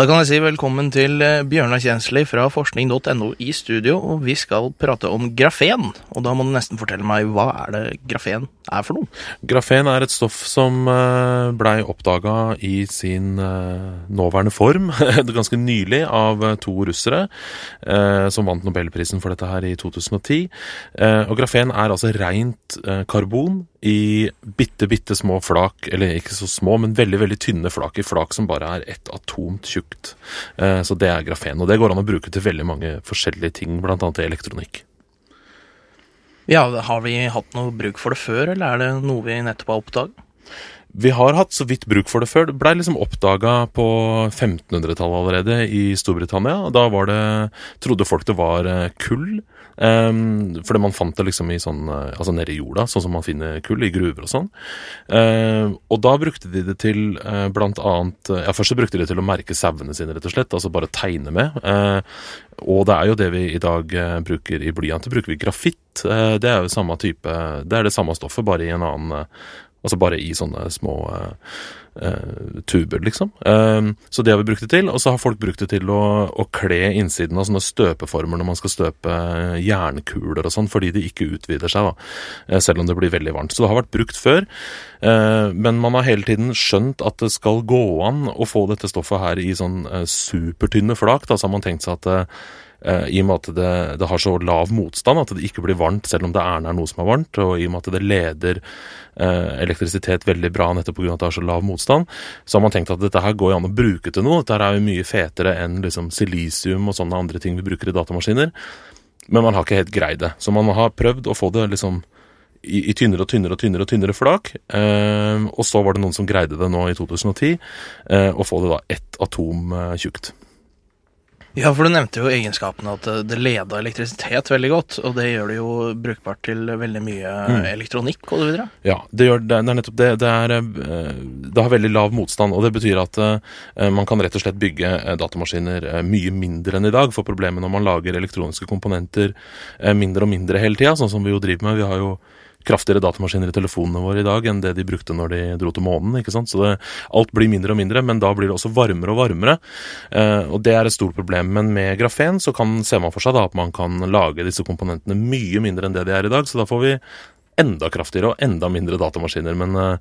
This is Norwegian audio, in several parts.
Da kan jeg si velkommen til eh, Bjørnar Kjensli fra forskning.no i studio, og vi skal prate om grafen. Og da må du nesten fortelle meg hva er det grafen er for noe? Grafen er et stoff som eh, blei oppdaga i sin eh, nåværende form ganske nylig av to russere, som vant nobelprisen for dette her i 2010. Og grafen er altså rent karbon i bitte, bitte små flak, eller ikke så små, men veldig veldig tynne flak i flak som bare er ett atomt tjukt. Eh, så det er grafen. Og det går an å bruke til veldig mange forskjellige ting, bl.a. til elektronikk. Ja, Har vi hatt noe bruk for det før, eller er det noe vi nettopp har oppdaget? Vi har hatt så vidt bruk for det før. Det blei liksom oppdaga på 1500-tallet allerede i Storbritannia. Da var det, trodde folk det var eh, kull. Um, fordi man fant det liksom i sånn, eh, altså nede i jorda, sånn som man finner kull i gruver og sånn. Um, og da brukte de det til uh, blant annet Ja, først så brukte de det til å merke sauene sine, rett og slett. Altså bare tegne med. Uh, og det er jo det vi i dag bruker i blyant. Det bruker vi grafitt. det er jo samme type Det er det samme stoffet, bare i en annen Altså bare i sånne små uh, tuber, liksom. Uh, så det har vi brukt det til. Og så har folk brukt det til å, å kle innsiden av sånne støpeformer når man skal støpe jernkuler og sånn, fordi de ikke utvider seg, da. selv om det blir veldig varmt. Så det har vært brukt før. men man har hele tiden skjønt at det skal gå an å få dette stoffet her i sånn supertynne flak. Da så har man tenkt seg at Eh, i og med at det, det, har så lav motstand at det ikke blir varmt selv om det er nær noe som er varmt, og i og med at det leder eh, elektrisitet veldig bra nettopp pga. at det har så lav motstand, så har man tenkt at dette her går an å bruke til noe. Dette her er jo mye fetere enn liksom silisium og sånne andre ting vi bruker i datamaskiner. Men man har ikke helt greid det. Så man har prøvd å få det liksom i, i tynnere og tynnere og tynnere tynnere flak. Eh, og så var det noen som greide det nå i 2010, eh, å få det da ett atom eh, tjukt. Ja, for du nevnte jo egenskapene at det leder elektrisitet veldig godt. Og det gjør det jo brukbart til veldig mye mm. elektronikk og så videre. Ja, det, gjør, det, er nettopp det. Det, er, eh, det, har veldig lav motstand. Og det betyr at uh, man kan rett og slett bygge datamaskiner mye mindre enn i dag. For problemet når man lager elektroniske komponenter mindre og mindre hele tida, sånn som vi jo driver med. Vi har jo kraftigere datamaskiner i telefonene våre i dag enn det de brukte når de dro til månen. ikke sant? Så det, alt blir mindre og mindre, men da blir det også varmere og varmere. Eh, og det er et stort problem. Men med grafen så kan, ser man for seg da at man kan lage disse komponentene mye mindre enn det de er i dag. Så da får vi enda kraftigere og enda mindre datamaskiner. Men uh,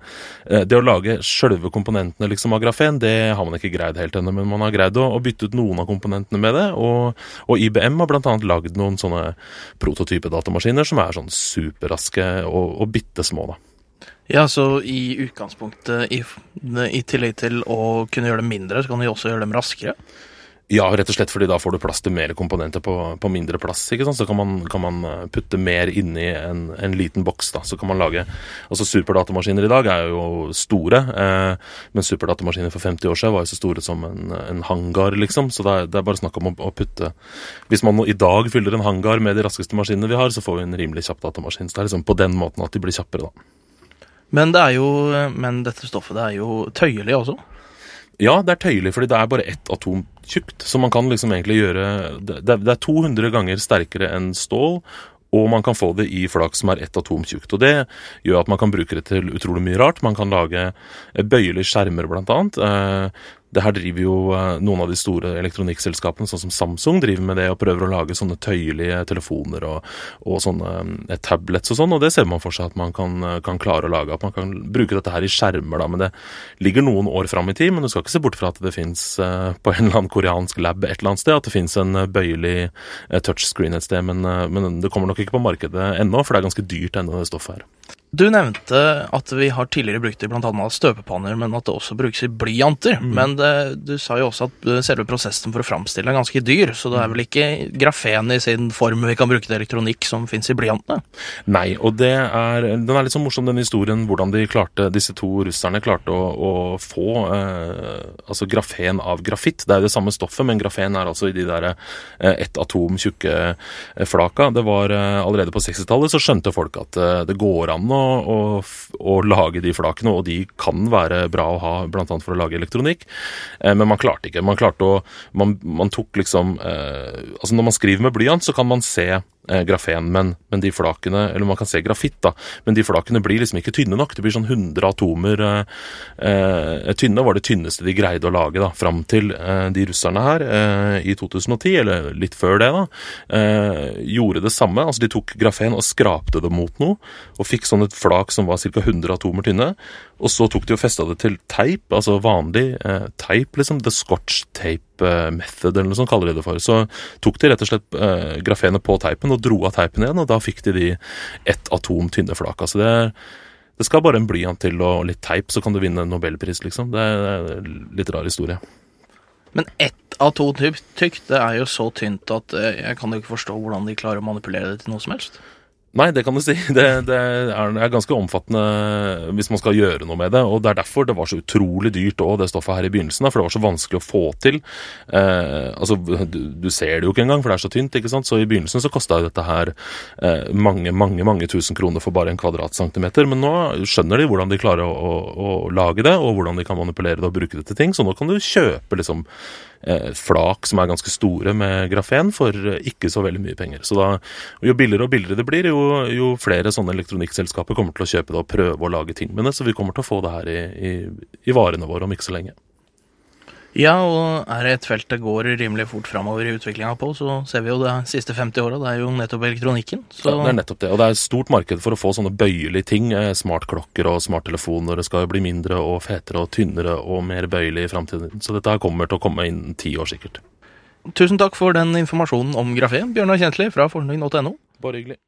det å lage sjølve komponentene liksom av grafen, det har man ikke greid helt ennå. Men man har greid å, å, bytte ut noen av komponentene med det. Og, og IBM har bl.a. lagd noen sånne prototype datamaskiner som er sånn superraske og, og bitte små, da. Ja, så i utgangspunktet, i, i tillegg til å kunne gjøre dem mindre, så kan de også gjøre dem raskere? Ja, rett og slett fordi da får du plass til mer komponenter på, på mindre plass. ikke sant? Så kan man, kan man eh, putte mer inni en, en, liten boks. da, Så kan man lage Altså Superdatamaskiner i dag er jo store, eh, men superdatamaskiner for 50 år siden var jo så store som en, en hangar, liksom. Så det er, det er, bare snakk om å, å, putte Hvis man i dag fyller en hangar med de raskeste maskinene vi har, så får vi en rimelig kjapp datamaskin. Så det er liksom på den måten at de blir kjappere, da. Men, det jo, men dette stoffet det er jo tøyelig også? Ja, det er tøyelig, fordi det er bare ett atom tjukt. Så man kan liksom egentlig gjøre Det, det er 200 ganger sterkere enn stål, og man kan få det i flak som er ett atom tjukt. Og det gjør at man kan bruke det til utrolig mye rart. Man kan lage bøyelige skjermer, blant annet. Det her driver jo eh, noen av de store elektronikkselskapene, sånn som Samsung, driver med det og prøver å lage sånne tøyelige telefoner og, og sånne eh, tablets og sånn, og det ser man for seg at man kan, eh, kan, klare å lage. At man kan bruke dette her i skjermer, da. Men det ligger noen år fram i tid. Men du skal ikke se bort fra at det fins på en eller annen koreansk lab et eller annet sted, at det fins en bøyelig touchscreen et sted. Men, men det kommer nok ikke på markedet ennå, for det er ganske dyrt ennå, det stoffet her. Du nevnte at vi har tidligere brukt det i bl.a. støpepanner, men at det også brukes i blyanter. Mm. Men det, du sa jo også at selve prosessen for å framstille er ganske dyr, så det er vel ikke grafen i sin form vi kan bruke til elektronikk som fins i blyantene? Nei, og det er, den er litt så morsom, den historien, hvordan de klarte, disse to russerne klarte å, å få eh, altså grafen av grafitt. Det er jo det samme stoffet, men grafen er altså i de der eh, ett atom tjukke eh, flaka. Det var eh, allerede på 60-tallet så skjønte folk at eh, det går an å å, og, lage de flakene, og de kan være bra å ha bl.a. for å lage elektronikk. Eh, men man klarte ikke. Man klarte å Man, man tok liksom eh, Altså når man skriver med blyant, så kan man se eh, grafen, men, men, de flakene Eller man kan se grafitt, da, men de flakene blir liksom ikke tynne nok. Det blir sånn 100 atomer eh, eh, tynne, var det tynneste de greide å lage da, fram til eh, de russerne her eh, i 2010, eller litt før det, da, gjorde det samme. Altså de tok grafen og skrapte det mot noe, og fikk sånn et flak som var ca. 100 atomer tynne. Og så tok de og festa det til teip, altså vanlig teip, liksom. The Scotch tape method, eller noe sånt kaller de det for. Så tok de rett og slett grafenet på teipen og dro av teipen igjen, og da fikk de de ett atom tynne flaka. Så det, det skal bare en blyant til og litt teip, så kan du vinne nobelpris, liksom. Det er en litt rar historie. Men ett atom tykt, det er jo så tynt at eh, jeg kan jo ikke forstå hvordan de klarer å manipulere det til noe som helst. Nei, det kan du si. Det, det, er, ganske omfattende hvis man skal gjøre noe med det. Og det er derfor det var så utrolig dyrt òg, det stoffet her i begynnelsen. For det var så vanskelig å få til. Eh, altså, du, du, ser det jo ikke engang, for det er så tynt. ikke sant? Så i begynnelsen så kosta dette her eh, mange, mange mange tusen kroner for bare en kvadratcentimeter. Men nå skjønner de hvordan de klarer å, å, å lage det, og hvordan de kan manipulere det og bruke det til ting. Så nå kan du kjøpe liksom flak som er ganske store med grafen for ikke så veldig mye penger. Så da, Jo billigere og billigere det blir, jo, jo flere sånne elektronikkselskaper kommer til å kjøpe det og prøve å lage ting med det. Så vi kommer til å få det her i, i, i varene våre om ikke så lenge. Ja, og er det et felt det går rimelig fort framover i utviklinga på, så ser vi jo det siste 50 åra. Det er jo nettopp elektronikken. Så... Ja, det er nettopp det. Og det er et stort marked for å få sånne bøyelige ting. Eh, smartklokker og smarttelefoner. Det skal jo bli mindre og fetere og tynnere og mer bøyelig i framtiden. Så dette kommer til å komme innen ti år, sikkert. Tusen takk for den informasjonen om grafé, Bjørnar Kjentli fra forskning.no. Bare hyggelig.